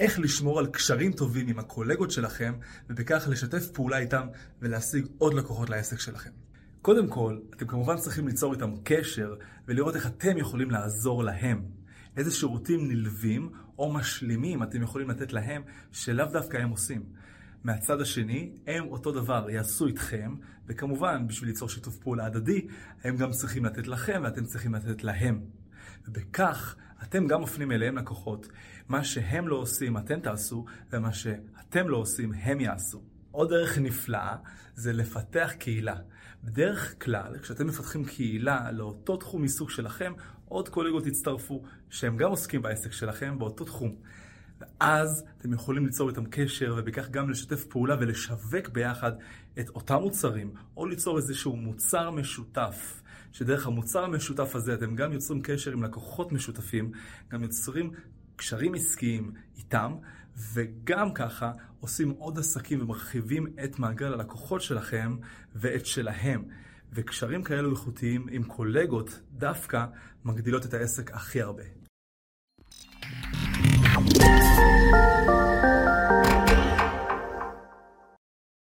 איך לשמור על קשרים טובים עם הקולגות שלכם, ובכך לשתף פעולה איתם ולהשיג עוד לקוחות לעסק שלכם. קודם כל, אתם כמובן צריכים ליצור איתם קשר ולראות איך אתם יכולים לעזור להם. איזה שירותים נלווים או משלימים אתם יכולים לתת להם שלאו דווקא הם עושים. מהצד השני, הם אותו דבר יעשו איתכם, וכמובן, בשביל ליצור שיתוף פעולה הדדי, הם גם צריכים לתת לכם ואתם צריכים לתת להם. ובכך, אתם גם מפנים אליהם לקוחות. מה שהם לא עושים, אתם תעשו, ומה שאתם לא עושים, הם יעשו. עוד דרך נפלאה זה לפתח קהילה. בדרך כלל, כשאתם מפתחים קהילה לאותו תחום עיסוק שלכם, עוד קולגות יצטרפו, שהם גם עוסקים בעסק שלכם באותו תחום. ואז אתם יכולים ליצור איתם קשר, ובכך גם לשתף פעולה ולשווק ביחד את אותם מוצרים, או ליצור איזשהו מוצר משותף, שדרך המוצר המשותף הזה אתם גם יוצרים קשר עם לקוחות משותפים, גם יוצרים קשרים עסקיים איתם, וגם ככה עושים עוד עסקים ומרחיבים את מעגל הלקוחות שלכם ואת שלהם. וקשרים כאלו איכותיים עם קולגות דווקא מגדילות את העסק הכי הרבה.